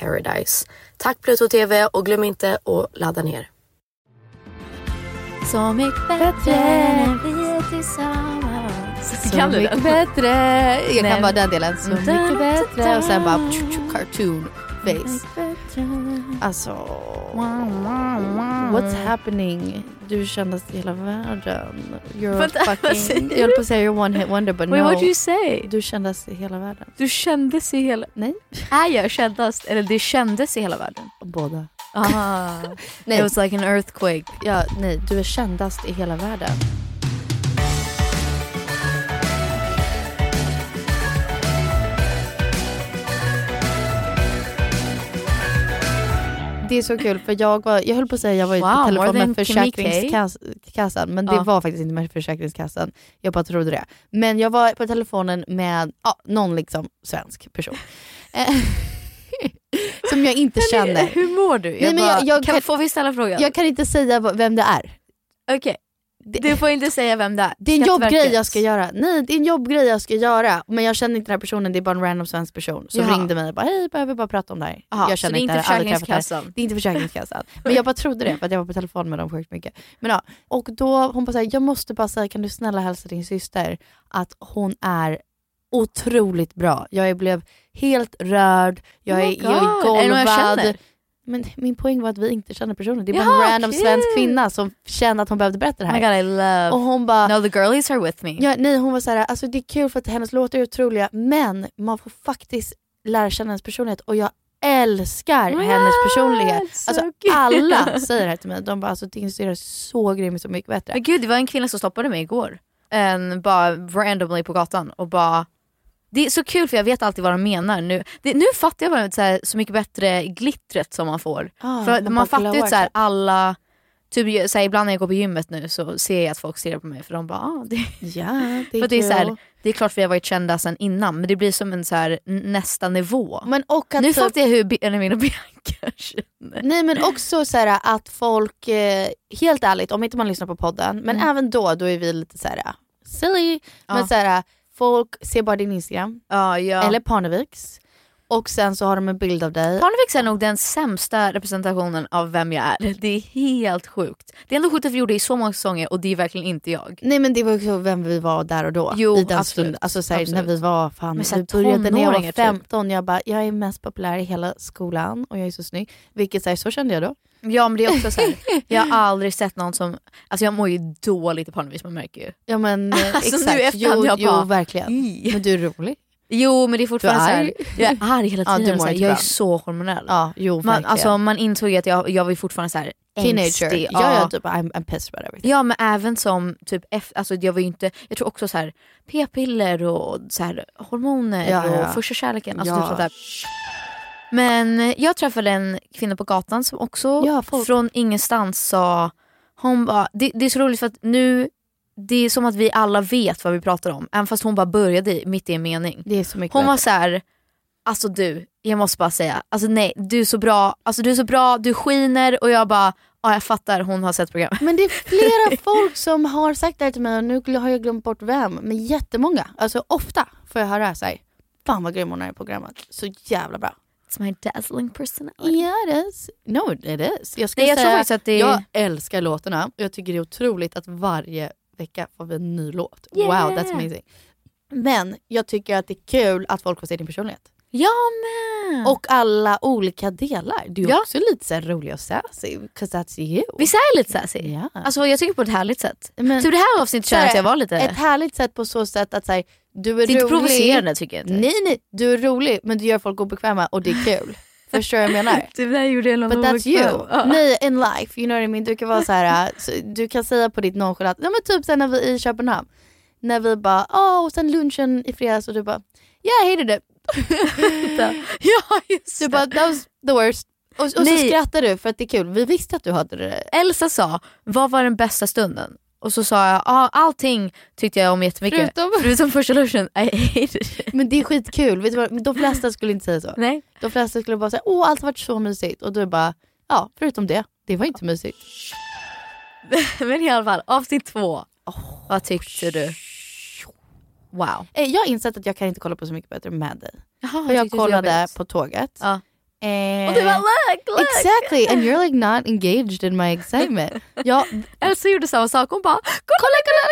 paradise. Tack Pluto TV och glöm inte att ladda ner. Så mycket bättre när vi är tillsammans. Så Kan du mycket den? bättre. Jag kan bara den delen. Så mycket bättre. Och sen bara cartoon face. Alltså, what's happening? Du är kändast i hela världen. You're vad fucking... Jag höll på att säga you're one hit wonder but Wait, no. what do you say? Du kändes i hela världen. Du kändes i hela... Nej. Är jag kändast eller det kändes i hela världen? Båda. Ah. Nej. It was like an earthquake. Ja, nej, du är kändast i hela världen. Det är så kul för jag var, jag höll på att säga jag var Wow, på telefon med. Försäkringskassan men det Ja. var faktiskt inte med Försäkringskassan. Jag bara trodde det. Men jag var på telefonen med ja, någon liksom svensk person. Eh, Som jag inte känner. Hur mår du? Jag Nej, men bara, jag- jag kan, får vi ställa frågan? Jag kan inte säga vem det är. Okej. Du får inte säga vem det är. Det är en jobbgrej jag ska göra. Nej, det är en jobbgrej jag ska göra. Men jag känner inte den här personen, det är bara en random svensk person som Jaha. ringde mig och bara hej, jag behöver bara prata om det här. Aha, jag så det är inte det. Försäkringskassan? Det är inte Försäkringskassan. Men jag bara trodde det för att jag var på telefon med dem sjukt mycket. Men ja, och då hon bara såhär, jag måste bara säga, kan du snälla hälsa din syster att hon är otroligt bra. Jag blev helt rörd, jag Oh är, jag är God. Är Men min poäng var att vi inte känner personen. Det är bara Jaha, en random okej. svensk kvinna som kände att hon behövde berätta det Oh my här. god I love... och hon bara, No the girlies are with me. Ja, nej, hon var så här, alltså det är kul för att hennes låtar är otroliga men man får faktiskt lära känna hennes personlighet och jag älskar What? hennes personlighet. So Alltså cute. alla säger det här till mig. De bara alltså din syrra är så grym, så mycket bättre. Men gud det var en kvinna som stoppade mig igår. En, bara randomly på gatan och bara det är så kul för jag vet alltid vad de menar nu. Det, nu fattar jag vad så, här, så mycket bättre glittret som man får. Ah, för man man bara fattar ju så här, typ. alla typ, så här, ibland när jag går på gymmet nu så ser jag att folk stirrar på mig för de bara ah, det, Ja, det är för det är, så här, det är klart vi har varit kända sen innan men det blir som en så nästa nivå. Men och nu typ- fattar jag hur Benjamin och Bianca känner. Nej men också så att folk, eh, helt ärligt om inte man lyssnar på podden, men Mm. även då, då är vi lite så här silly. Ja. Men så här, folk ser bara din Instagram, Ja, ja. eller Parneviks. Och sen så har de en bild av dig. Parneviks är nog den sämsta representationen av vem jag är. Det är helt sjukt. Det är ändå sjukt att vi gjorde det i så många säsonger och det är verkligen inte jag. Nej men det var också vem vi var där och då. Jo, I den absolut. stunden. Alltså så här, när Absolut. vi var, fan, Men så vi började när jag var tonåringar, typ. 15, jag bara, jag är mest populär i hela skolan och jag är så snygg. Vilket så, här, så kände jag då. Ja men det är också så här, jag har aldrig sett någon som, alltså jag mår ju dåligt i Parneviks man märker ju. Ja men eh, Alltså, nu exakt, i efterhand jo, jag jo bara, verkligen. "Ih." Men du är rolig. Jo men det är fortfarande Du är så här, arg. jag är arg hela Ja, du tiden. mår inte jag är så hormonell. Ja, jo man, verkligen. alltså, man insåg att jag, jag var fortfarande så här Teenager. Ja, ja, typ I'm, I'm pissed about everything. Ja men även som typ efter, alltså jag var ju inte, jag tror också så här p-piller och så här hormoner Ja, ja. och första kärleken. Alltså Ja. typ sånt där. Men jag träffade en kvinna på gatan som också Ja, från ingenstans sa, hon bara, det, det är så roligt för att nu, det är som att vi alla vet vad vi pratar om. Även fast hon bara började mitt i en mening. Det är så mycket Hon var så här, alltså du, jag måste bara säga, alltså nej du är så bra, alltså du är så bra, du skiner och jag bara, ja jag fattar hon har sett programmet. Men det är flera folk som har sagt det här till mig och nu har jag glömt bort vem. Men jättemånga, alltså ofta får jag höra så här, fan vad grym hon är i programmet. Så jävla bra. It's my dazzling personality. Yeah it is. No it is. Jag, skulle Nej, jag tror säga, faktiskt att det jag älskar låtarna och jag tycker det är otroligt att varje vecka får vi en ny låt. Wow Yeah. that's amazing. Men jag tycker att det är kul att folk får se din personlighet. Jag med! Och alla olika delar. Du är Ja. också lite så rolig och sassy, 'cause that's you. Visst är jag lite sassy? Ja. Alltså jag tycker på ett härligt sätt. Men- typ det här avsnittet känner jag att jag var lite... Ett härligt sätt på så sätt att säga, du är, det är inte rolig. provocerande tycker jag inte. Nej nej, du är rolig men du gör folk obekväma och det är kul. Förstår du vad jag menar? Det här gjorde jag But that's you. Nej, in life, you know what I mean? Du kan vara så här, äh, du kan säga på ditt nonchalant, ja men typ sen när vi i Köpenhamn, när vi bara, åh, och sen lunchen i fredags och du bara, yeah I hated it. ja just Du det. bara, that was the worst. Och, och så Nej. skrattar du för att det är kul, vi visste att du hade det. Elsa sa, vad var den bästa stunden? Och så sa jag, ah, allting tyckte jag om jättemycket. Förutom- Förutom första lunchen. Men det är skitkul, vet du vad? de flesta skulle inte säga så. Nej. De flesta skulle bara säga, åh allt har varit så mysigt. Och du bara, ja förutom det, det var inte mysigt. Men i alla fall, avsnitt två. Vad tyckte du? Wow. Eh, Jag har insett att jag kan inte kolla på Så mycket bättre med dig. Jaha, För jag kollade på tåget. Ja. Eh, Och du bara look, look! Exactly, and you're like not engaged in my excitement. jag, Elsa gjorde samma sak, hon bara kolla, kolla,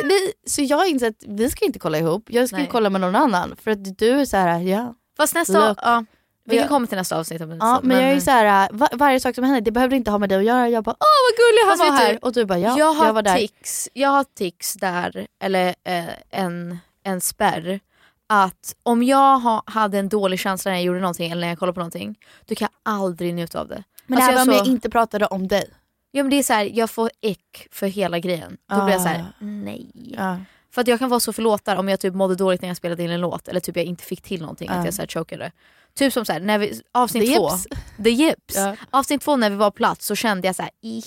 kolla! Nej, så jag har insett att vi ska inte kolla ihop, jag ska Nej. kolla med någon annan. För att du är så här, ja. Fast nästa, Look. ja, vi kan komma till nästa avsnitt om en ja stund, men jag är så här, va, varje sak som händer, det behöver inte ha med dig att göra. Jag bara, åh vad gullig han var vet du, här. Och du bara, ja, jag, har var där. tics, jag har tics där, eller eh, en, en spärr. Att om jag ha, hade en dålig känsla när jag gjorde någonting eller när jag kollade på någonting, då kan jag aldrig njuta av det. Men Alltså, även om jag inte pratade om dig. Ja, men det är så här, jag får ick för hela grejen. Då blir jag så här, Ah. nej. Ja. För att jag kan vara så förlåtad om jag typ mådde dåligt när jag spelade in en låt eller typ jag inte fick till någonting, Ja. att jag så här chokade. Typ som så här, när vi, avsnitt The två, Yips. The Yips. Ja. Avsnitt två när vi var på plats så kände jag så här, "Ih,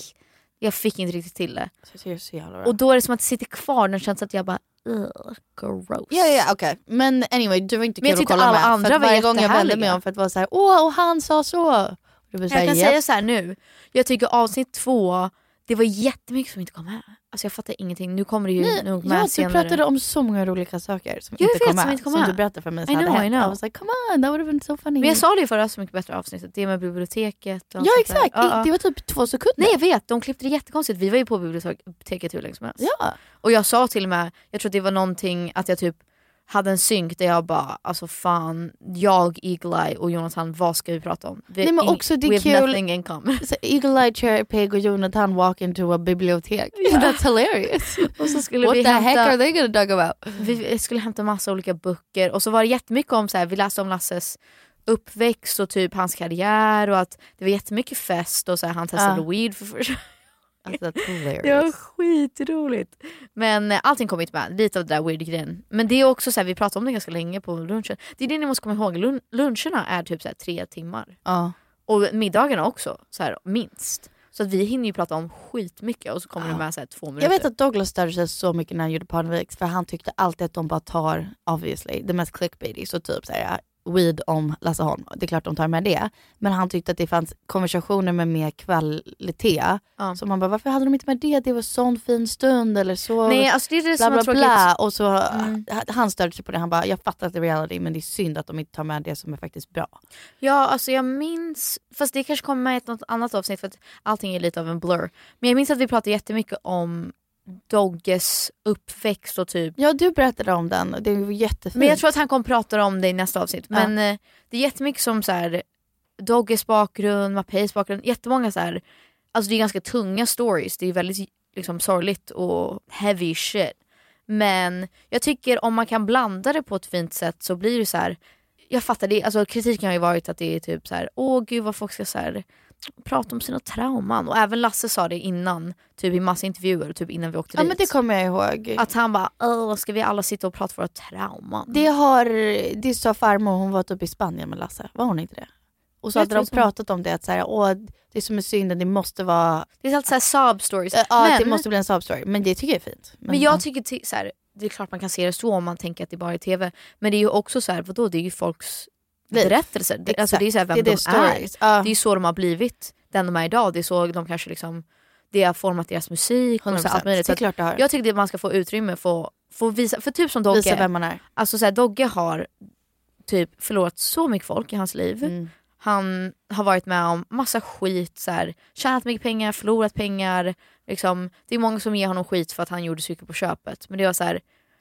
jag fick inte riktigt till det. Det. Och då är det som att det sitter kvar den känslan att jag bara, ugh, gross. Ja, ja, okej. Men anyway, du var inte kul att kolla alla med. andra för varje gång jag vände mig om för att vara så här, åh och han sa så. Och Jag kan "Japp." säga så här nu, jag tycker avsnitt två, det var jättemycket som inte kom med. Alltså jag fattar ingenting, nu kommer det ju Nej, nog med ja, du senare. pratade om så många olika saker som Jag inte vet, kom som med. inte kom som med. du berättade för mig I så hade know, I know. I was like come on, that would have been so funny. Men jag sa det ju förra Så mycket bättre avsnittet, det med biblioteket. Och ja där. exakt, Ja, det, det var typ två sekunder. Nej jag vet, de klippte det jättekonstigt. Vi var ju på biblioteket hur länge som helst. Ja. Och jag sa till och med, jag tror att det var någonting att jag typ hade en synk där jag bara, alltså fan, jag, Eagle-Eye och Jonathan, vad ska vi prata om? Vi, Nej, men också det är kul- nothing in common. Så Eagle Eye, Cherry Pig och Jonathan walk into a bibliotek. That's hilarious. Och så skulle What vi the heck hämta, are they gonna talk about? vi skulle hämta massa olika böcker och så var det jättemycket om, så här, vi läste om Lasses uppväxt och typ hans karriär och att det var jättemycket fest och så här, han testade Ja. weed för första Alltså. Det var skitroligt. Men eh, allting kom inte med, lite av det där weird grejen. Men det är också så här, vi pratade om det ganska länge på lunchen. Det är det ni måste komma ihåg, Lun- luncherna är typ så här tre timmar. Ja. Och middagarna också, så här, minst. Så att vi hinner ju prata om skitmycket och så kommer det med så här två minuter. Jag vet att Douglas störde sig så mycket när han gjorde Parneviks för han tyckte alltid att de bara tar, obviously, det mest clickbaity. Så typ såhär, weed om Lasse Holm. Det är klart de tar med det. Men han tyckte att det fanns konversationer med mer kvalitet. Ja. Så man bara, varför hade de inte med det? Det var sån fin stund eller så. Nej alltså det är det bla som bla bla. Och så, Mm. Han störde sig på det. Han bara, jag fattar att det är reality men det är synd att de inte tar med det som är faktiskt bra. Ja alltså jag minns, fast det kanske kommer med i ett något annat avsnitt för att allting är lite av en blur. Men jag minns att vi pratade jättemycket om Dogges uppväxt och typ Ja du berättade om den, det var jättefint. Men jag tror att han kommer prata om det i nästa avsnitt. Ja. Men eh, det är jättemycket som så här, Dogges bakgrund, Mapeis bakgrund, jättemånga så här, alltså det är ganska tunga stories, det är väldigt liksom sorgligt och heavy shit. Men jag tycker om man kan blanda det på ett fint sätt så blir det så här. jag fattar det, alltså kritiken har ju varit att det är typ så här, åh gud vad folk ska så här, prata om sina trauman. Och även Lasse sa det innan, typ i massa intervjuer, typ innan vi åkte Ja dit. men det kommer jag ihåg. Att han bara, åh ska vi alla sitta och prata våra trauman? Det har, det sa farmor, hon var typ i Spanien med Lasse, var hon inte det? Och så Jag hade de så. pratat om det, att så här, Åh, det som är synd, det måste vara, Det är alltid såhär sob stories. äh, ja men, det måste bli en sob story. Men det tycker jag är fint. men jag tycker till, så här, det är klart man kan se det så om man tänker att det bara är TV. Men det är ju också så här, vadå, det är ju folks. Berättelser. Det, alltså, det är så här, vem det är de stories. Är. Det är så de har blivit den de är idag. Det är så de kanske liksom, det har format deras musik och så här, allt möjligt. Så det är att klart det har. jag tycker att man ska få utrymme för få visa, för typ som Dogge. Visa vem man är. Alltså så här, Dogge har typ förlorat så mycket folk i hans liv. Mm. Han har varit med om massa skit, så här, tjänat mycket pengar, förlorat pengar. Liksom, det är många som ger honom skit för att han gjorde cykel på köpet. Men det var så här,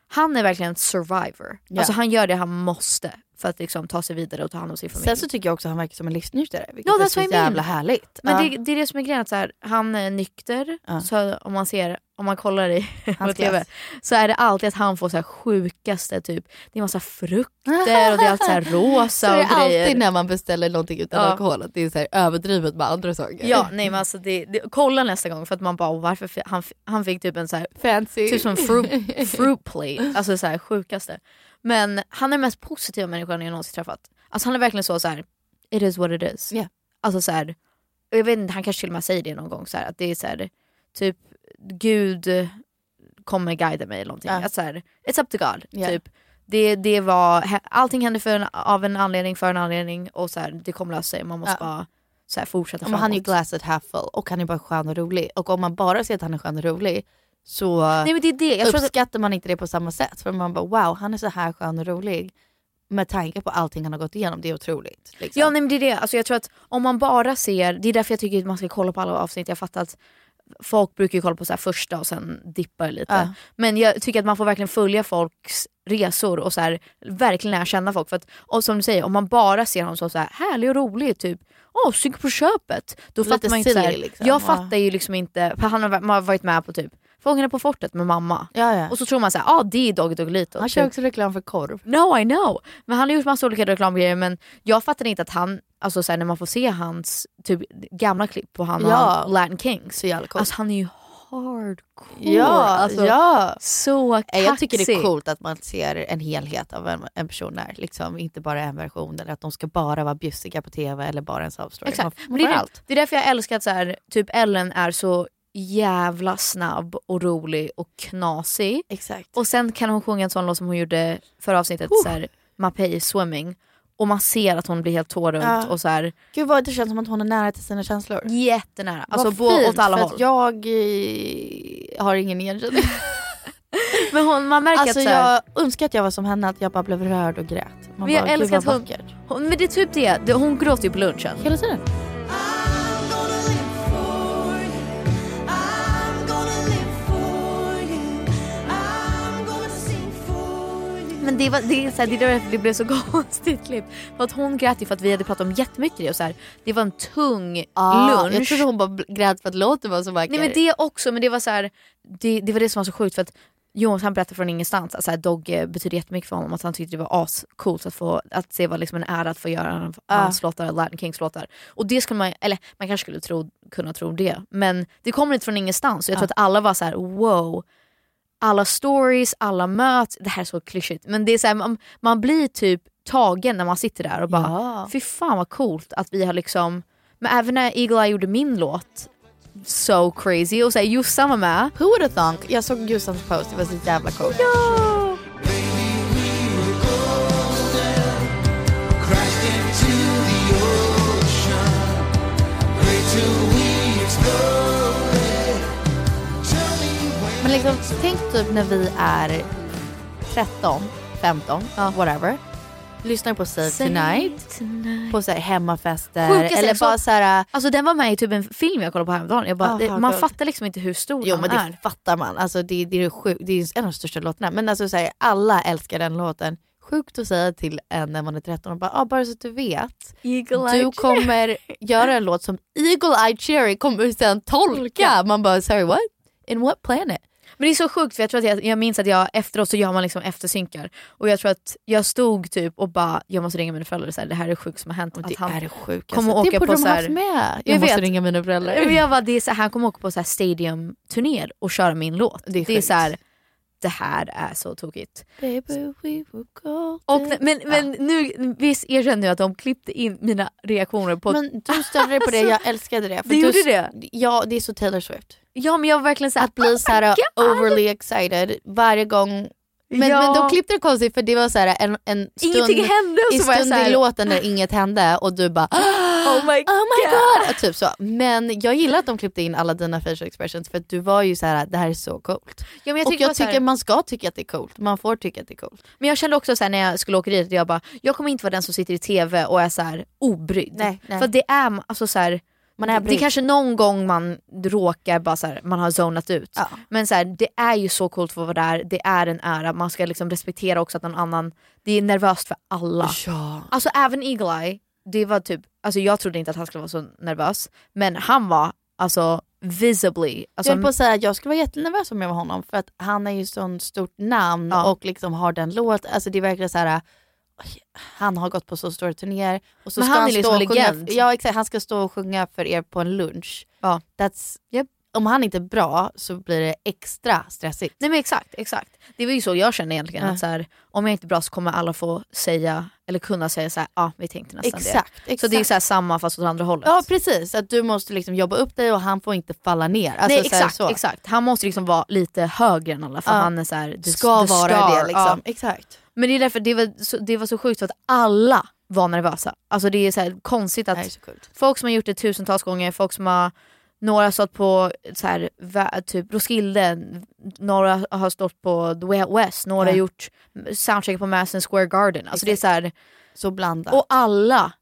han är verkligen en survivor. Ja. Alltså han gör det han måste för att liksom, ta sig vidare och ta hand om sin familj. Sen så tycker jag också att han verkar som en livsnjutare, vilket Ja, är så jävla härligt. Men Ja. det, det är det som är grejen, att så här, han är nykter, Ja. så om man ser, om man kollar i på Hans TV så är det alltid att han får så här sjukaste typ, det är massa frukter och det är allt så här så rosa är det och grejer. alltid när man beställer någonting utan Ja. alkohol, att det är så här överdrivet med andra saker. Ja, nej men alltså det, det, kolla nästa gång för att man bara "Åh, varför han, han fick typ en så här, Fancy. typ som fruit, fruit plate, alltså så här sjukaste. Men han är den mest positiva människan jag någonsin träffat. Alltså han är verkligen så, så här, it is what it is. Ja. Alltså så här, jag vet inte, han kanske till och med säger det någon gång så här, att det är så här, typ Gud kommer guida mig eller någonting. Ja. Att så här, it's up to God. Ja. Typ. Det, det var, allting händer för en, av en anledning, för en anledning och så det kommer lösa sig. Man måste Ja. bara så fortsätta framåt. men han är ju glassed half full och han är bara skön och rolig. Och om man bara ser att han är skön och rolig så Nej men det är det, jag uppskattar man inte det på samma sätt. För man bara wow, han är så här skön och rolig. Med tanke på allting han har gått igenom, det är otroligt. Liksom. Ja nej, men det är det, alltså, jag tror att om man bara ser, det är därför jag tycker att man ska kolla på alla avsnitt. Jag fattar att folk brukar ju kolla på så första och sen dippar lite. Ja. Men jag tycker att man får verkligen följa folks resor och så här, verkligen lära känna folk. För att, och som du säger, om man bara ser honom som så här, härlig och rolig, typ åh, cykel på köpet. Då Lite fattar man inte så här, silly, liksom. Jag Ja. fattar ju liksom inte, han har, man har varit med på typ Fångarna på fortet med mamma. ja, ja. Och så tror man så här, ah, det är Doggy Doggelito. han kör också reklam för korv. No I know. Men han har gjort massa olika reklamgrejer men jag fattar inte att han, alltså så här, när man får se hans typ, gamla klipp på han och Ja. han, Latin Kings. Så jävla coolt. Alltså han är ju hardcore. ja, alltså, ja. Så kaxig. Jag tycker det är coolt att man ser en helhet av en, en person där. Liksom, inte bara en version eller att de ska bara vara bjussiga på tv eller bara en sob story. Exakt. Man, Men man det, är, allt. det är därför jag älskar att så här, typ Ellen är så jävla snabb och rolig och knasig. Exakt. Och sen kan hon sjunga en sån låt som hon gjorde förra avsnittet, Oh. så här, Mapei Swimming. Och man ser att hon blir helt tårögd Ja. och så här, Gud vad det känns som att hon är nära till sina känslor. jättenära. Alltså Vad på, fint, åt alla för håll. Att jag eh, har ingen igenkänning. Men hon, man märker Alltså att så här, jag önskar att jag var som henne, att jag bara blev rörd och grät. Man Men jag bara, älskar att hon- hon, men det är typ det, det hon gråter ju på lunchen. Hela tiden. Men det, var, det, är så här, det är därför det blev så konstigt klipp. För att hon grät ju för att vi hade pratat om jättemycket det och så här, det var en tung Ah, lunch. Jag trodde hon bara grät för att låten var så vacker. Nej men det också, men det var så här, det, det var det som var så sjukt för att Jonas han berättade från ingenstans att så här, Dogge betyder jättemycket för honom. Att han tyckte det var ascoolt att få att se vad liksom en ära att få göra hans låtar, Latin Kings låtar. Och det skulle man, eller man kanske skulle tro, kunna tro det. Men det kommer inte från ingenstans. Och jag tror att alla var så här: wow. Alla stories, alla möts, det här är så klyschigt men det är så här, man, man blir typ tagen när man sitter där och bara Ja. fy fan vad coolt att vi har liksom, men även när Eagle Eye gjorde min låt so crazy. Och så här, Jossan var med. Who would have thunk? Jag såg Jossans post, det var så jävla coolt. Ja! Men liksom, tänk typ när vi är 13, 15, whatever. Lyssnar på Save Tonight, på så här hemmafester Sjukaste, eller alltså- bara så här. Alltså den var med i typ en film jag kollade på häromdagen. Jag bara, Aha, det, man gud. fattar liksom inte hur stor Jo han men det är. fattar man. Alltså, det, det, är sjuk, det är en av de största låtarna. Men alltså, så här, alla älskar den låten. Sjukt att säga till en när man är 13 och bara, ah, bara så att du vet. Du kommer göra en låt som Eagle Eye Cherry kommer sen tolka. Man bara, sorry what? In what planet? Men det är så sjukt för jag tror att jag, jag minns att jag efteråt så gör man liksom eftersynkar. Och jag tror att jag stod typ och bara, jag måste ringa mina föräldrar och säga det här är det sjukt som har hänt. Och att det han är det sjukaste. kommer det åka borde på de här- haft med. Jag, Jag måste vet. ringa mina föräldrar. Jag bara, det är så här, han kommer åka på så här stadiumturnéer och köra min låt. Det är Det är sjukt. så här, det här är så tokigt. Baby, we. Och, men men nu, visst erkänner jag att de klippte in mina reaktioner på... Men du ställde dig på det, jag älskade det. För Det du, gjorde det? Ja, det är så Taylor Swift. ja men jag var verkligen såhär, Att bli så här overly excited varje gång. Men, Ja. men de klippte det konstigt för det var så här en, en stund, ingenting hände och i så var jag stund i såhär, låten när inget hände och du bara oh my Oh my god. god! Typ så. Men jag gillar att de klippte in alla dina facial expressions för att du var ju så här: det här är så coolt. Ja, jag och tycker jag så här- tycker man ska tycka att det är coolt, man får tycka att det är coolt. Men jag kände också så här, när jag skulle åka dit, jag bara, jag kommer inte vara den som sitter i TV och är så här obrydd. Nej, nej. För det är alltså så här, Man är det är kanske någon gång man råkar bara så här, man har zonat ut. Ja. Men så här, det är ju så coolt för att vara där, det är en ära, man ska liksom respektera också att någon annan, det är nervöst för alla. Ja. Alltså även Eagle Eye, det var typ, alltså jag trodde inte att han skulle vara så nervös, men han var alltså visibly, alltså, jag höll på att säga att jag skulle vara jättenervös om jag var honom för att han är ju sån stort namn Ja. och liksom har den låt, alltså det är verkligen så här. Han har gått på så stora turnéer och så Men ska han han, är liksom sjunga, legend. ja, exakt, han ska stå och sjunga för er på en lunch. Ja. That's, Japp. Om han inte är bra så blir det extra stressigt. Nej men exakt, exakt. Det var ju så jag kände egentligen. Ja. Att så här, om jag inte är bra så kommer alla få säga, eller kunna säga så här, ja vi tänkte nästan Exakt, det. exakt. Så det är så här samma fast åt andra hållet. Ja precis, att du måste liksom jobba upp dig och han får inte falla ner. Alltså, Nej exakt, så. exakt. Han måste liksom vara lite högre än alla för Ja. han är så här, the, Ska vara star. det liksom. Ja. Exakt. Men det är därför det var, så, det var så sjukt för att alla var nervösa. Alltså det är så här konstigt Det att är så coolt. folk som har gjort det tusentals gånger, folk som har några har stått på så här, typ Roskilde, några har stått på The Way Out West, några Ja. har gjort soundcheck på Madison Square Garden. Alltså det är så här, Så blandat. och alla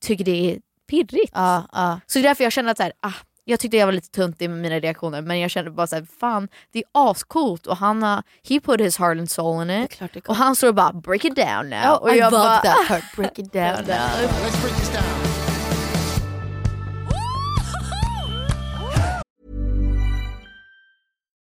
tycker det är pirrigt. ja, ja. Så det är därför jag känner att så här, ah, jag tyckte jag var lite tunt i mina reaktioner men jag kände bara så här, fan det är ascoolt och han har, he put his heart and soul in it. klart det Och han står och bara break it down now. Oh, och I jag love bara, that part. Break it down now.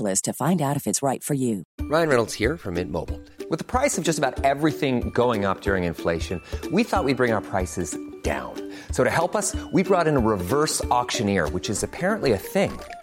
to find out if it's right for you. Ryan Reynolds here from Mint Mobile. With the price of just about everything going up during inflation, we thought we'd bring our prices down. So to help us, we brought in a reverse auctioneer, which is apparently a thing.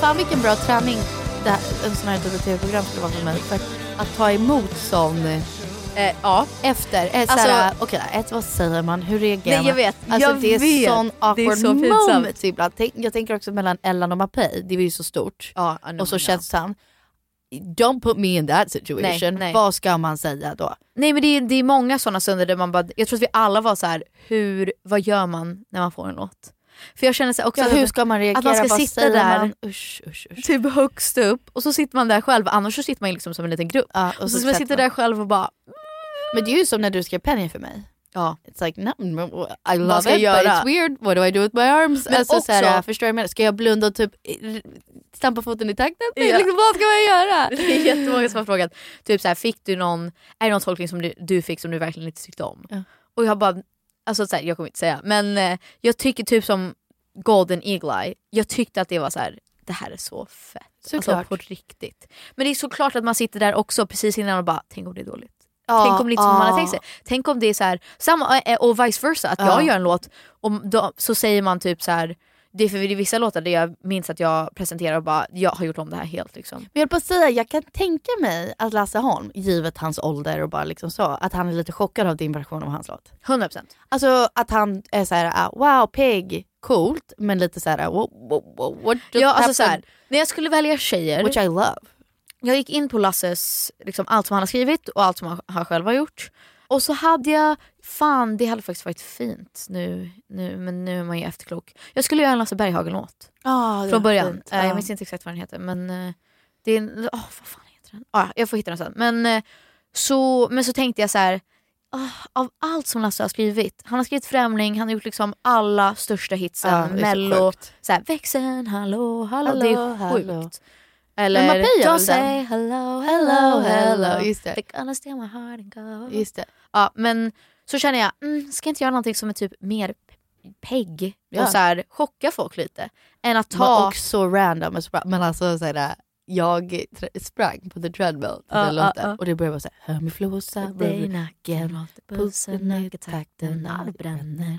Fan vilken bra träning det här, en sån här typ av tv-program skulle vara för mig. För att, ta emot sån Eh, ja. efter. Eh, Alltså- såhär, okej, ett, vad säger man? Hur reagerar Nej, man? jag vet. Alltså, Jag det är vet. sån Det är awkward så moment ibland. Tänk, jag tänker också mellan Ellen och Mapei, det var ju så stort. Ja, och så know. känslan. Don't put me in that situation. Nej, nej. Vad ska man säga då? Nej men det är, det är många sådana stunder där man bara, jag tror att vi alla var så här, hur, vad gör man när man får en låt? För jag känner så här också Ja, hur ska man reagera? Att man ska Vad sitta där man? Usch, usch, usch. typ högst upp och så sitter man där själv, annars så sitter man liksom som en liten grupp. Ja, och så, så man sätter sitter man. där själv och bara, Men det är ju som när du skrev Penny för mig. ja. It's like, no, I Vad love ska it göra? but it's weird. What do I do with my arms? Men alltså, också- såhär, förstår du vad jag menar? Ska jag blunda och typ eh, stampa foten i takten? Ja. Liksom, vad ska man göra? Det är jättemånga som har frågat, typ så här, fick du någon, är det någon tolkning som du, du fick som du verkligen inte tyckte om? Ja. Och jag bara, alltså så här, jag kommer inte säga, men eh, jag tycker typ som Golden Eagle Eye, jag tyckte att det var så här. det här är så fett. Såklart. Alltså på riktigt. Men det är såklart att man sitter där också precis innan och bara, tänk om det är dåligt. Ja, Tänk om det inte är som man ja. har tänkt sig. Tänk om det är så här, samma, eh, och vice versa, att Ja. jag gör en låt och då, så säger man typ så här. Det är för det är vissa låtar där jag minns att jag presenterar och bara, jag har gjort om det här helt liksom. Men jag höll på att säga, jag kan tänka mig att Lasse Holm, givet hans ålder och bara liksom så, att han är lite chockad av din version av hans låt. 100%. Alltså att han är såhär, ah, wow pig, coolt, men lite såhär, ah, what, what, what, what Ja, alltså så här, när jag skulle välja tjejer, Which I love. jag gick in på Lasses, liksom, allt som han har skrivit och allt som han, han själv har gjort. Och så hade jag, fan det hade faktiskt varit fint nu, nu men nu är man ju efterklok. Jag skulle göra en Lasse Berghagen-låt Ah, från början. fint. Eh, Ja. Jag minns inte exakt vad den heter men eh, det är en, åh vad fan heter den? Ah, jag får hitta den sen. Men, eh, så, men så tänkte jag så här. ah, av allt som Lasse har skrivit, han har skrivit Främling, han har gjort liksom alla största hitsen, Ja, mello, så här, växeln, hallå, hallå, Hallå, det är sjukt. hallå. Eller Men Don't say hello, Hello, hello. Just det. They gonna steal my heart and go. Just det. Ja, men så känner jag, mm, ska jag inte göra någonting som är typ mer pegg Ja. och så här, chocka folk lite. Än att Ta... ta... Och så random, men men alltså såhär, jag tr- sprang på the treadmill till Ja, den låten ja. och det började vara såhär, hör mig flosa, dig i nacken, pulsen ökar takten, ja det bränner.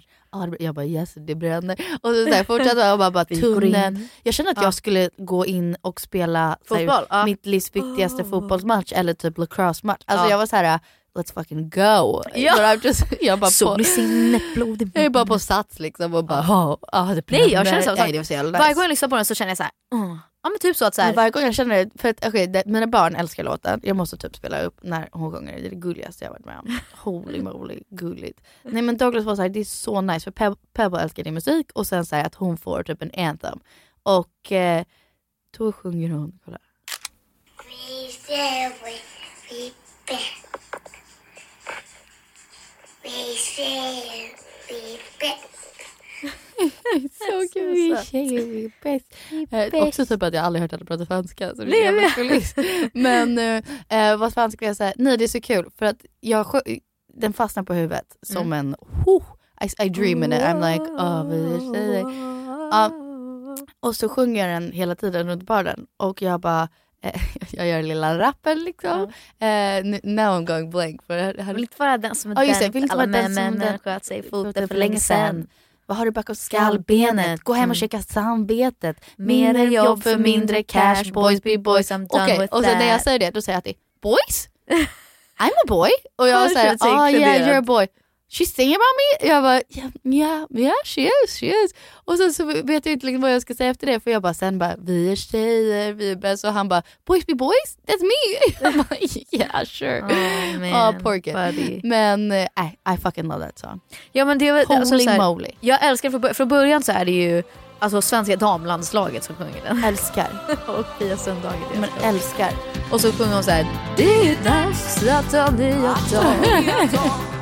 Jag bara yes det bränner. Och så, så här, fortsatte jag bara, bara tunneln. Jag kände att Ja. jag skulle gå in och spela så här, Fotboll, ja. mitt livs viktigaste Oh. fotbollsmatch eller typ lacrosse-match. Alltså Ja. jag var så här: let's fucking go. Ja. But I'm just, jag bara Sol på, i sinnet, blod i jag är bara på sats liksom och bara, ja oh, det Nej jag känner samma sak. Nej, så jävla Varje nice. gång jag lyssnar på den så känner jag så här, mm. ja men typ så att så här, Men varje gång jag känner det, för att okay, det, mina barn älskar låten, jag måste typ spela upp när hon sjunger, det är det gulligaste jag varit med om. Holy moly, gulligt. Nej men Douglas var såhär, det är så nice för Peb- Pebble älskar din musik och sen säger att hon får typ en anthem. Och eh, då sjunger hon, kolla. We jag tjejer, vi är bäst. Så är eh, också typ att jag aldrig hört henne prata svenska. Så det är Nej, jävligt Men eh, eh, vad fan skulle jag säga? Nej, det är så kul för att jag, den fastnar på huvudet som mm. en... Oh, I, I dream in it. I'm like, oh, vi är tjejer. Uh, och så sjunger jag den hela tiden runt baren och jag bara jag gör lilla rappen liksom. Eh, n- now I'm going blank. För jag, jag Vill inte vara den som Ja, just det, alla män, den- sköt sig i foten för länge sen. Vad har du bakom skallbenet? Gå hem och Mm. checka samvetet. Mer Mindre jobb för mindre cash, boys be boys, I'm done Okej, with och sen när jag that. säger det då säger jag alltid boys? I'm a boy. Och jag Ja, säger sig oh yeah you're a boy. She's singing about me? Jag bara yeah, yeah, yeah she is, she is. Och sen så vet jag inte liksom vad jag ska säga efter det för jag bara sen bara vi är tjejer, vi är bäst och han bara boys be boys, that's me. Jag bara yeah sure. Oh, man, Ja, poor kid. buddy. Men eh, I, fucking love that song. Ja, men det är, väl- Holy alltså, så här, moly. Jag älskar från, från början så är det ju alltså, svenska damlandslaget som sjunger den. Älskar. och Pia Sundhage. det Men jag. älskar. Och så sjunger hon så här. Det är dags att ta nya tag.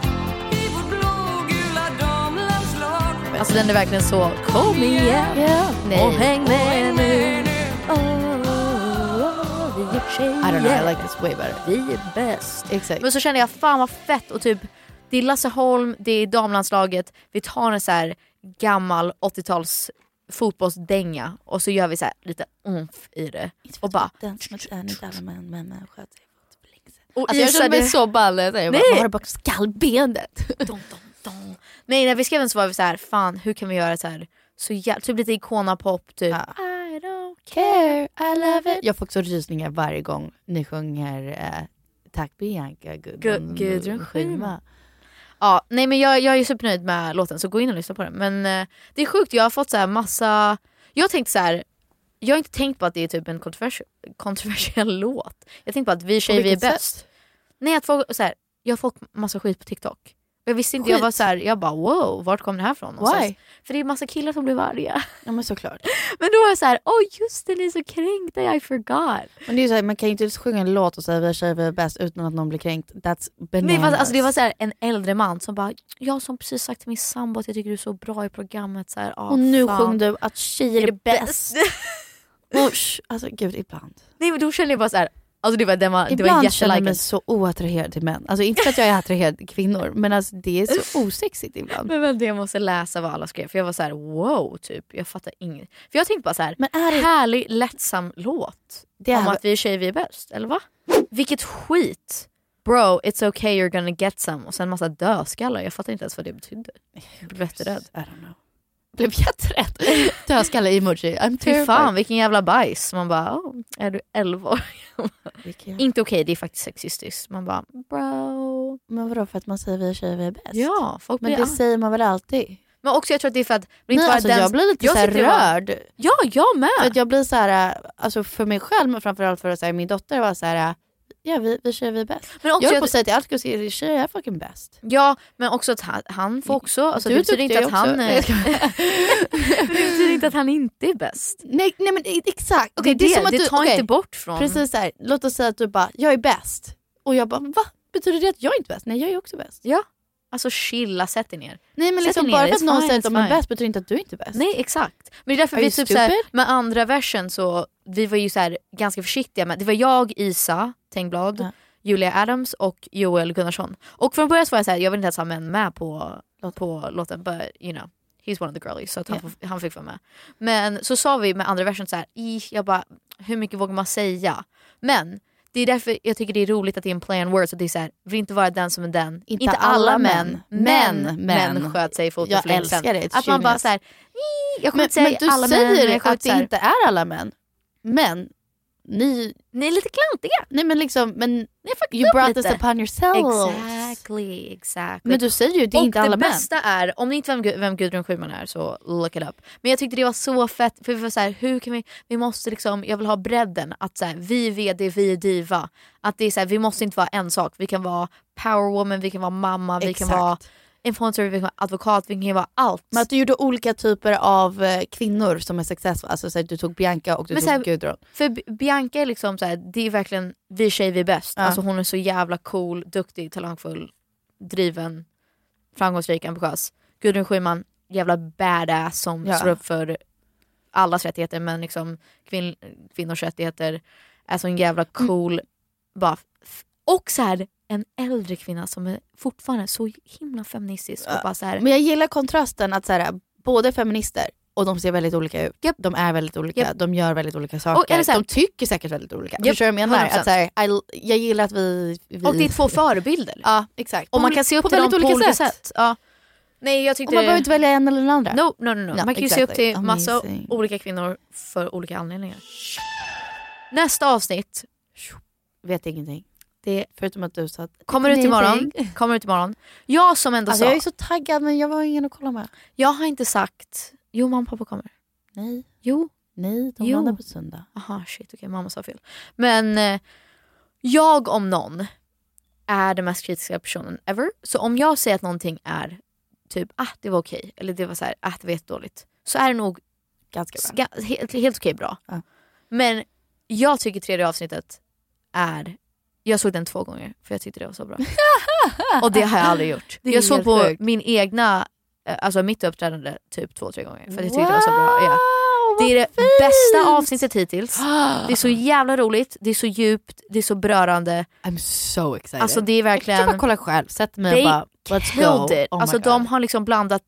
Alltså den är verkligen så, kom igen Nej. och häng med nu. Oh, vi är tjejer. I don't know, I like this way better. Vi är bäst. Exakt. Men så kände jag, fan vad fett och typ det är Lasse Holm, det är damlandslaget, vi tar en så här gammal 80-tals fotbollsdänga och så gör vi så här lite umf i det. Och bara... Den som är inte alla män, men män sköter sig. Och Alltså jag känner mig så ball jag vad har du bakom skallbenet? Nej när vi skrev den så var vi så här, fan hur kan vi göra så här så jävla, typ lite Icona-pop typ. I don't Care, I love it. Jag får också rysningar varje gång ni sjunger eh, Tack Bianca Gudrun, Gu- Gudrun Schyman. Ja, nej men jag, jag är supernöjd med låten så gå in och lyssna på den. Men eh, det är sjukt, jag har fått så här massa... Jag har tänkt så här. Jag har inte tänkt på att det är typ en kontroversiell, kontroversiell låt. Jag tänkte på att vi tjejer vi är bäst. Nej, att folk, så här, jag har fått massa skit på TikTok. Jag visste inte, jag Skit? var så här, jag bara wow, vart kom det här ifrån? Why? För det är massa killar som blir arga. Ja men såklart. Men då var jag så här, åh just det, ni är så kränkta, I forgot. Men det är så här, man kan ju inte sjunga en låt och säga vi är tjejer vi är bäst utan att någon blir kränkt. That's bananas. Nej, fast, alltså, det var så här, en äldre man som bara, jag som precis sagt till min sambo att jag tycker du är så bra i programmet. Så här, ah, och nu fan. sjöng du att tjejer är bäst. Usch, alltså gud ibland. Nej men då kände jag bara så här, alltså det var, det var, det var Ibland känner jag mig så oattraherad till män. Alltså inte för att jag är attraherad till kvinnor men alltså det är så osexigt ibland. Men vänta jag måste läsa vad alla skrev för jag var så här: wow typ, jag fattar inget. För jag tänkte bara så här, Men är det- härlig lättsam låt Det om är- att vi är tjejer vi är bäst, eller va? Vilket skit! Bro, it's okay you're gonna get some och sen massa dödskallar, jag fattar inte ens vad det betydde. Jag blev jätterädd. I don't know. Blev jätterädd. Dödskalle-emoji. I'm terrified. fan vilken jävla bajs. Man bara, oh, är du 11 år? Inte okej, det är faktiskt sexistiskt. Man bara, bro. Men vadå för att man säger vi är tjejer vi är bäst? Ja, folk Men det säger man väl alltid? Men också jag tror att det är för att... det Nej, bara alltså, den- jag blir lite Jag så det var- rörd. Ja, jag med. För att jag blir så här, alltså för mig själv men framförallt för att här, min dotter var så här, ja vi, vi tjejer vi är bäst. Men också jag höll på att säga till säga tjejer är fucking bäst. Ja, men också att han, han får också... Alltså, Du det är betyder inte att han... också. Nej, jag det betyder inte att han inte är bäst. Nej, nej men exakt. Okej, Det är det, att det du, tar okej, inte bort från... Precis så här, låt oss säga att du bara, jag är bäst. Och jag bara, va? Betyder det att jag inte är bäst? Nej jag är också bäst. Ja. Alltså chilla, sätt dig ner. Nej men liksom bara för att någon säger att de är bäst betyder inte att du inte är bäst. Nej exakt. Men det är därför Are vi typ såhär, med andra versen så, vi var ju såhär ganska försiktiga med, det var jag, Isa Tengblad, Ja. Julia Adams och Joel Gunnarsson. Och från början så var jag såhär, jag vill inte ens ha män med på, på låten, but you know. He's one of the girlies så han, får- han fick vara med. Men så sa vi med andra versen så här, "Ih, jag bara, hur mycket vågar man säga? Men det är därför jag tycker det är roligt att det är en play on words. Att det är så här, vill inte vara den som är den. Inte alla män, men men män. män sköt sig i foten Jag älskar det, Att man bara så här, "Ih, jag kommer Men, inte säga men du alla män, säger att det här." inte är alla män. Men ni... Ni är lite klantiga. Nej men liksom, men you brought lite. this upon yourselves. Exactly, exactly. Men du säger ju det är och inte alla det män. bästa är, om ni inte vet vem, vem Gudrun Schyman är så look it up. Men jag tyckte det var så fett, för vi var så här, hur kan vi, vi måste liksom, jag vill ha bredden. Att så här, vi är vd, vi är diva. Att det är så här, vi måste inte vara en sak. Vi kan vara powerwoman, vi kan vara mamma, vi kan Exakt. vara influencer, vi kan vara advokat, vi kan vara allt. Men att du gjorde olika typer av eh, kvinnor som är successful. Alltså så här, du tog Bianca och du Men tog här- Gudrun. För Bianca är liksom så här, det är verkligen vi tjejer vi är bäst. Ja. Alltså hon är så jävla cool, duktig, talangfull, driven, framgångsrik, ambitiös. Gudrun Schyman, jävla badass som Ja. står upp för allas rättigheter men liksom kvinn, kvinnors rättigheter är så en jävla cool, bara, f- och så här en äldre kvinna som är fortfarande så himla feministisk och bara så här, Men jag gillar kontrasten att så här, båda är feminister och de ser väldigt olika ut. De är väldigt olika, Japp. de gör väldigt olika Och saker. så här- de tycker säkert väldigt olika. Japp, Förstår du vad jag menar? 100%. Att, så här, I, jag gillar att vi, vi... och det är två förebilder. Ja exakt. Och man På- kan se upp på till dem på olika sätt. Ja. Nej, jag Och tyckte man behöver inte välja en eller den andra. No, no, no, no. Ja, Man kan ju se upp exactly. till massa Amazing. olika kvinnor för olika anledningar. Nästa avsnitt Vet ingenting. Det Förutom att du sa att... kommer ut imorgon. Kommer ut imorgon. Jag som ändå Alltså, sa, jag är så taggad men jag har ingen att kolla med. jag har inte sagt, jo mamma och pappa kommer. Nej. Jo. Nej, de Jo. landar på söndag. Aha shit okej mamma sa fel. Men eh, jag om någon är den mest kritiska personen ever. Så om jag säger att någonting är typ ah det var okej eller det var så här, ah det var jättedåligt. Så är det nog Ganska bra. Helt, helt okej bra. Ja. Men jag tycker tredje avsnittet är... Jag såg den två gånger för jag tyckte det var så bra. Och det har jag aldrig gjort. Jag såg på sjukt. min egna, eh, alltså mitt uppträdande typ två, tre gånger för jag tyckte det var så bra. Ja. Det är det bästa avsnittet hittills. Det är så jävla roligt, det är så djupt, det är så berörande. I'm so excited. Alltså det är verkligen... Jag bara kolla själv, sätt mig They och bara let's go. it. Oh alltså God. de har liksom blandat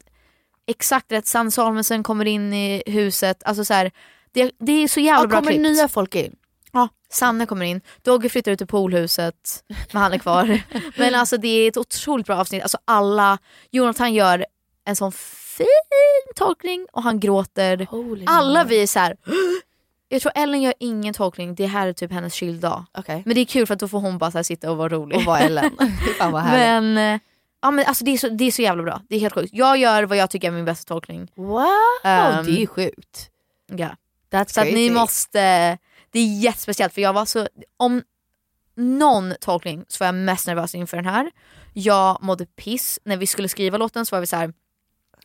exakt rätt. Sanne Salmensen kommer in i huset. Alltså så här, det, det är så jävla Ja, bra kommer klippt. nya folk in? Sanne kommer in. Dogge flyttar ut till poolhuset, men han är kvar. men alltså det är ett otroligt bra avsnitt. Alltså alla, Jonathan gör en sån fin tolkning och han gråter. Holy alla moly. vi är så här. Jag tror Ellen gör ingen tolkning, det här är typ hennes chilldag. Okej. Men det är kul för att då får hon bara sitta och vara rolig. Och vara Ellen. Fan vad härligt. Men, eh, ja, men alltså det, är så, det är så jävla bra. Det är helt sjukt. Jag gör vad jag tycker är min bästa tolkning. Wow, Ehm, det är sjukt. Ja. That's Så att ni måste, det är jättespeciellt för jag var så, om någon tolkning så var jag mest nervös inför den här. Jag mådde piss. När vi skulle skriva låten så var vi så här.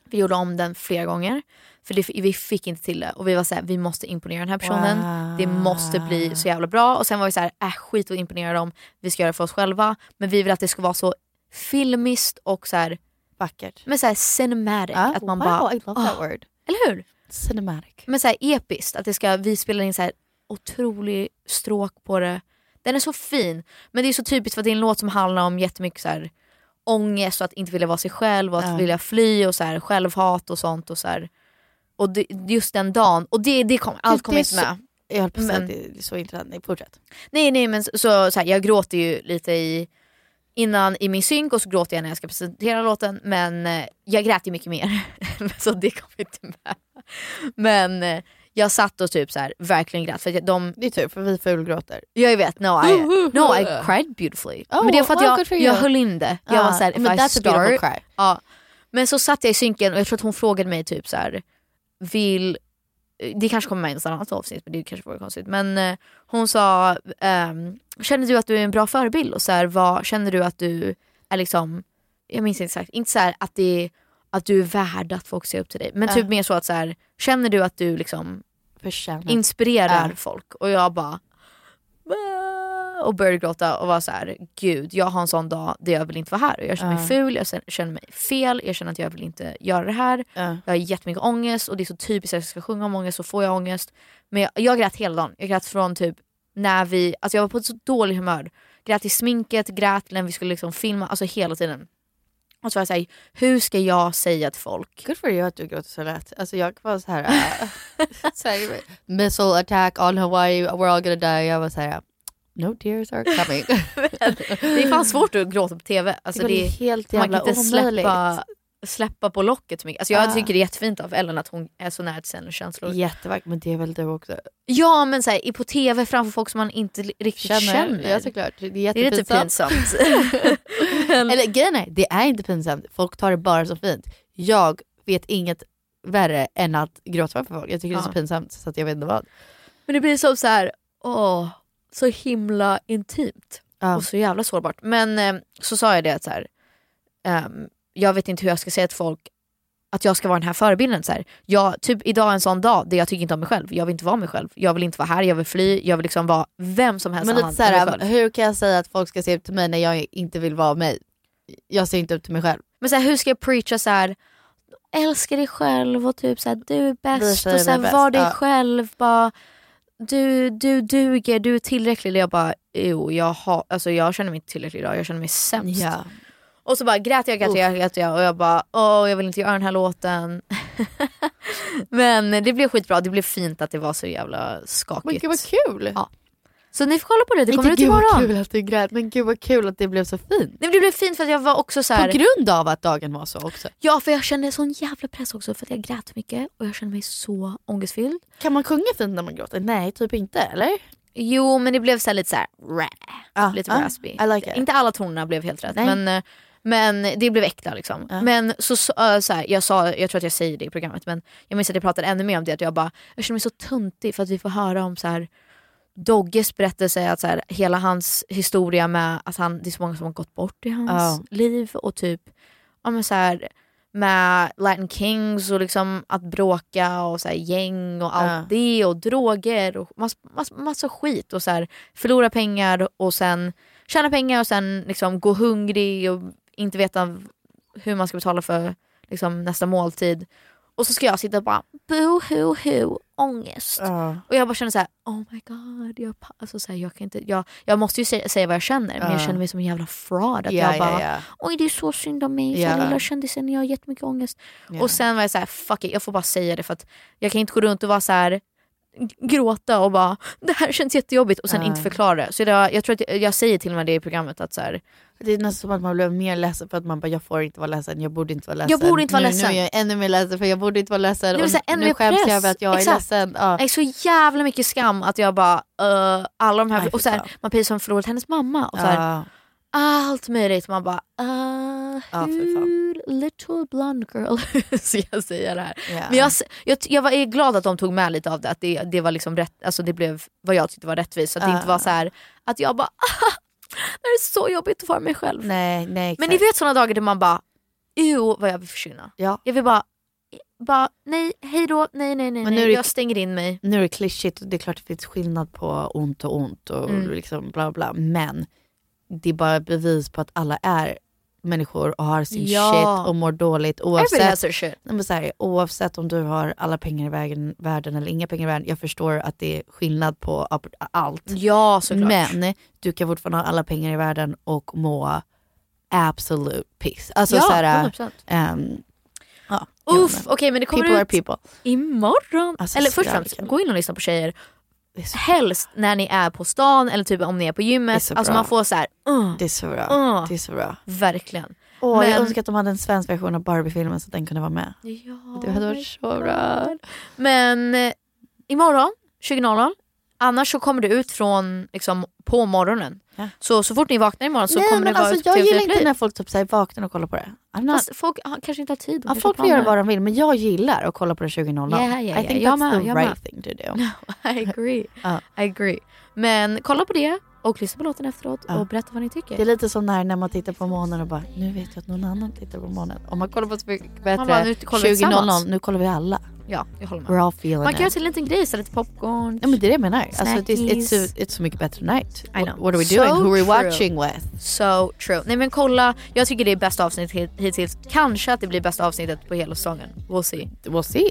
vi gjorde om den flera gånger. För det, vi fick inte till det och vi var så här, vi måste imponera den här personen. Wow. Det måste bli så jävla bra. Och sen var vi så här, äh, skit att imponera dem, vi ska göra det för oss själva. Men vi vill att det ska vara så filmiskt och så här, Vackert. men så här cinematic. Ah, att man wow, bara, I love that "Ah." word. Eller hur? Cinematic. Men så här episkt, att det ska, vi spelar in så här otrolig stråk på det. Den är så fin. Men det är så typiskt för att det är en låt som handlar om jättemycket så här ångest och att inte vilja vara sig själv och att Ja. vilja fly och så här självhat och sånt. Och så här. Och det, just den dagen, och det, det kom, allt kom det är inte med. Jag höll på att säga att det är så intressant. Nej, fortsätt. Nej nej men så, så, så här, jag gråter ju lite i innan i min synk och så gråter jag när jag ska presentera låten men eh, jag grät ju mycket mer. så det kom inte med. Men eh, jag satt och typ så här, verkligen grät för att de Det är tur för vi fulgråter. Jag vet, no I, no, I cried beautifully. Oh, men det är för att wow, jag, jag höll in det. Jag Ah, var såhär, if men I start. cry. Ja. Men så satt jag i synken och jag tror att hon frågade mig typ så här. vill det kanske kommer med i något annat avsnitt men det kanske vore konstigt. Men eh, hon sa, ehm, känner du att du är en bra förebild? Och så här, vad, känner du att du är liksom, jag minns inte exakt, inte så här att, det, att du är värd att folk ser upp till dig. Men typ mer så att så här, känner du att du liksom Förtjänar. inspirerar folk? Och jag bara och började gråta och var så här: gud jag har en sån dag där jag vill inte vara här. Jag känner mig Ja. ful, jag känner mig fel, jag känner att jag vill inte göra det här. Ja. Jag har jättemycket ångest och det är så typiskt att jag ska sjunga om ångest så får jag ångest. Men jag, jag grät hela dagen. Jag grät från typ när vi, alltså jag var på ett så dåligt humör. Grät i sminket, grät när vi skulle liksom filma, alltså hela tiden. Och så var jag såhär, hur ska jag säga till folk? Good for you att du gråter så lätt. Alltså jag var så här, uh, så här missile attack on Hawaii, we're all gonna die. Jag var så här, no tears are coming. det är fan svårt att gråta på TV. Alltså Det det, var helt man jävla kan inte omöjligt. släppa, släppa på locket så mycket. Alltså jag Ah. tycker det är jättefint av Ellen att hon är så nära till sina känslor. Jättevackert, men det är väl du också? Ja men så här, på TV framför folk som man inte riktigt känner. Ja såklart, det är Det är lite pinsamt. Eller grejen är, det är inte pinsamt. Folk tar det bara så fint. Jag vet inget värre än att gråta framför folk. Jag tycker det är så pinsamt så att jag vet inte vad. Men det blir som så här, åh, så himla intimt. Ja. Och så jävla sårbart. Men eh, så sa jag det att så här, ehm, jag vet inte hur jag ska säga till folk att jag ska vara den här förebilden. Så här. Jag, typ idag är en sån dag där jag tycker inte om mig själv. Jag vill inte vara mig själv. Jag vill inte vara här, jag vill fly, jag vill liksom vara vem som helst Men lite såhär, själv. hur kan jag säga att folk ska se upp till mig när jag inte vill vara mig? Jag ser inte upp till mig själv. Men så här, hur ska jag preacha så här? älska dig själv och typ så här, du är bäst och så här, var dig ja. själv. Bara, du, du duger, du är tillräcklig. Jag bara, jo, jag, har, alltså, jag känner mig inte tillräcklig idag, jag känner mig sämst. Ja. Och så bara grät jag, grät jag, grät jag och jag bara åh jag vill inte göra den här låten. Men det blev skitbra, det blev fint att det var så jävla skakigt. Men gud vad kul! Ja. Så ni får kolla på det, det kommer ut gud vad imorgon. kul att du grät, men gud vad kul att det blev så fint. Nej, det blev fint för att jag var också så här, På grund av att dagen var så också. Ja för jag kände sån jävla press också för att jag grät mycket och jag kände mig så ångestfylld. Kan man sjunga fint när man gråter? Nej, typ inte eller? Jo men det blev så lite så här, rä, Ah, lite ah, raspy. I like. Inte alla tonerna blev helt rätt Nej. men, eh, men det blev äkta liksom. Men så, så, eh, så här, jag sa, jag tror att jag säger det i programmet men jag minns att jag pratade ännu mer om det att jag bara, jag känner mig så töntig för att vi får höra om så här Dogges berättelse, att så här, hela hans historia med att han, det är så många som har gått bort i hans Ja. liv och typ ja, men så här, med Latin Kings och liksom att bråka och så här, gäng och allt Ja. det och droger och massa, massa, massa skit och så här, förlora pengar och sen tjäna pengar och sen liksom gå hungrig och inte veta hur man ska betala för liksom, nästa måltid. Och så ska jag sitta och bara boo hoo hoo ångest. Ja. Och jag bara känner så här: oh my god, jag, alltså, så här, jag, kan inte, jag, jag måste ju säga, säga vad jag känner men jag Ja. känner mig som en jävla fraud. Att Ja, jag bara, ja, ja. oj det är så synd om mig, ja. lilla kändisen, jag har jättemycket ångest. Och sen var jag så här, fuck it, jag får bara säga det för att jag kan inte gå runt och vara så här gråta och bara det här känns jättejobbigt och sen Ja. inte förklara det. Så jag, jag tror att jag, jag säger till och med det i programmet att så här, Det är nästan som att man blev mer ledsen för att man bara jag får inte vara ledsen, jag borde inte vara ledsen. Jag borde inte vara nu, ledsen. Nu är jag ännu mer ledsen för jag borde inte vara ledsen. Det vill säga, ännu nu skäms press. jag över att jag är Exakt. ledsen. Ja. Jag är så jävla mycket skam att jag bara, uh, alla de här, Nej, och så här, man precis som förlorat hennes mamma och så här. Allt möjligt. Man bara, uh, Ja, hur little blonde girl ska jag säga det här? Ja. Men jag, jag, jag är glad att de tog med lite av det, att det, det var liksom rätt, alltså det blev vad jag tyckte var rättvist. Så att det Ja. inte var så här att jag bara, det är så jobbigt att vara mig själv. Nej, nej, Men ni vet såna dagar där man bara, ew vad jag vill försvinna. Ja. Jag vill bara, bara nej, hej då, nej nej nej, nej. det- jag stänger in mig. Nu är det klyschigt och det är klart det finns skillnad på ont och ont och Mm. liksom bla bla. Men det är bara bevis på att alla är människor och har sin Ja. shit och mår dåligt oavsett, shit. Här, oavsett om du har alla pengar i världen, världen eller inga pengar i världen. Jag förstår att det är skillnad på allt. Ja såklart. Men du kan fortfarande ha alla pengar i världen och må absolute peace. Alltså Ja, så här, 100%. ehm, ja, Uff, okej men det kommer people ut imorgon. Alltså, eller först och främst, gå in och lyssna på tjejer. Är Helst när ni är på stan eller typ om ni är på är gymmet. så Alltså bra. man får så här, uh, det är så bra. Uh. Det är så bra. verkligen. Åh, Men- Jag önskar att de hade en svensk version av Barbie-filmen så att den kunde vara med. Ja, Det hade varit så bra. Men eh, imorgon 20.00, annars så kommer det ut från liksom, på morgonen. Ja. Så, så fort ni vaknar imorgon så Nej kommer det vara alltså jag gillar TV4 inte när folk typ säger vaknar och kollar på det. Not, Fast folk ah, kanske inte har tid. ja, folk får göra vad de vill men jag gillar att kolla på det 20.00. Ja, ja, ja, I think jag that's med, the right med. thing to do. I agree. Ja. I agree. Men kolla på det och lyssna på låten efteråt Ja. och berätta vad ni tycker. Det är lite som när, när man tittar på månen och bara, nu vet jag att någon annan tittar på månen. Om man kollar på så mycket bättre, Man bara, nu kollar vi 20.00, tillsammans. nu kollar vi alla. Ja, jag håller med. We're all feeling Man kan göra till en liten grej, så lite popcorn. Ja men det är det jag menar. Alltså, det, it's, Snackies. it's, it's så mycket bättre night. I know. What are we So doing? Who are we watching with? So true. Nej men kolla, jag tycker det är bästa avsnittet hit- hittills. Kanske att det blir bästa avsnittet på hela säsongen. We'll see. We'll see.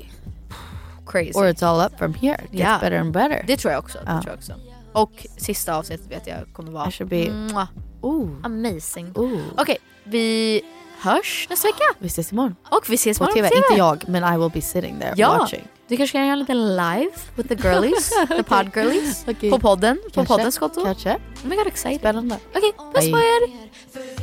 Crazy. Or it's all up from here. It gets Ja. better and better. Det tror jag också. Det Ja. tror jag också. Och sista avsnittet vet jag kommer vara I should be- Mwah. Ooh. amazing. Okej, vi hörs nästa vecka. Vi ses imorgon. Och vi ses På imorgon TV. på TV. Inte jag, men I will be sitting there Ja, watching. du kanske kan göra lite live with the girlies, the pod girlies. Okej. På podden, på Kanske. poddens konto. Oh Kanske. my god excited. Spännande. Okej, puss Bye. på er.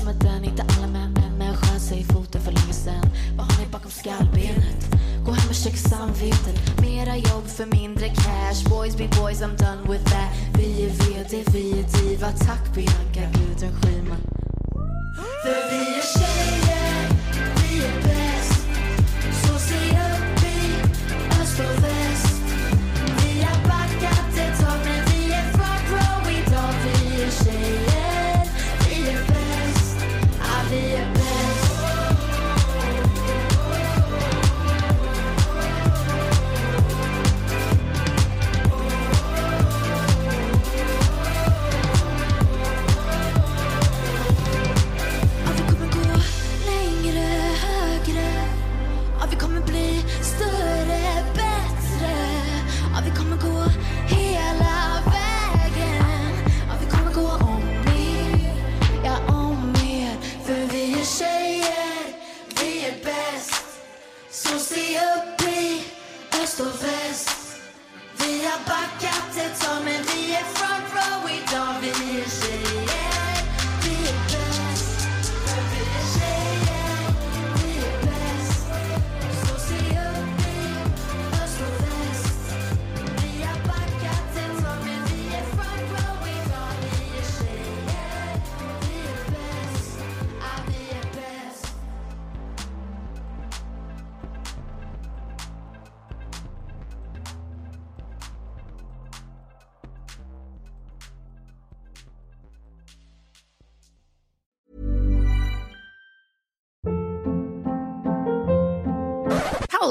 Som är den, inte alla män men men sköt sig i foten för länge sen Vad har ni bakom skallbenet? Gå hem och checka samvetet Mera jobb för mindre cash. Boys be boys, I'm done with that. Vi är VD, vi är diva. Tack Bianca Gudrun Schyman. För vi är tjejer,